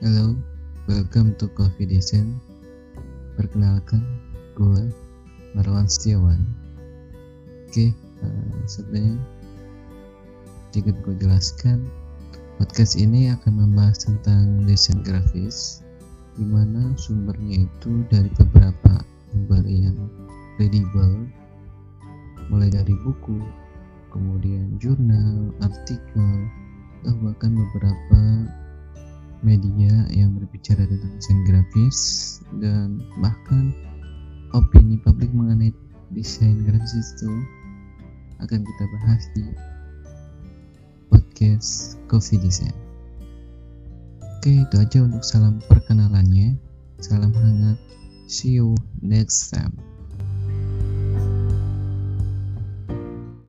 Halo, welcome to Coffee Design. Perkenalkan, gue Marwan Setiawan. Oke, uh, sebenarnya sedikit gue jelaskan, podcast ini akan membahas tentang desain grafis, di mana sumbernya itu dari beberapa sumber yang credible, mulai dari buku, kemudian jurnal, artikel, atau bahkan beberapa media yang berbicara tentang desain grafis dan bahkan opini publik mengenai desain grafis itu akan kita bahas di podcast Coffee Design. Oke, itu aja untuk salam perkenalannya. Salam hangat. See you next time.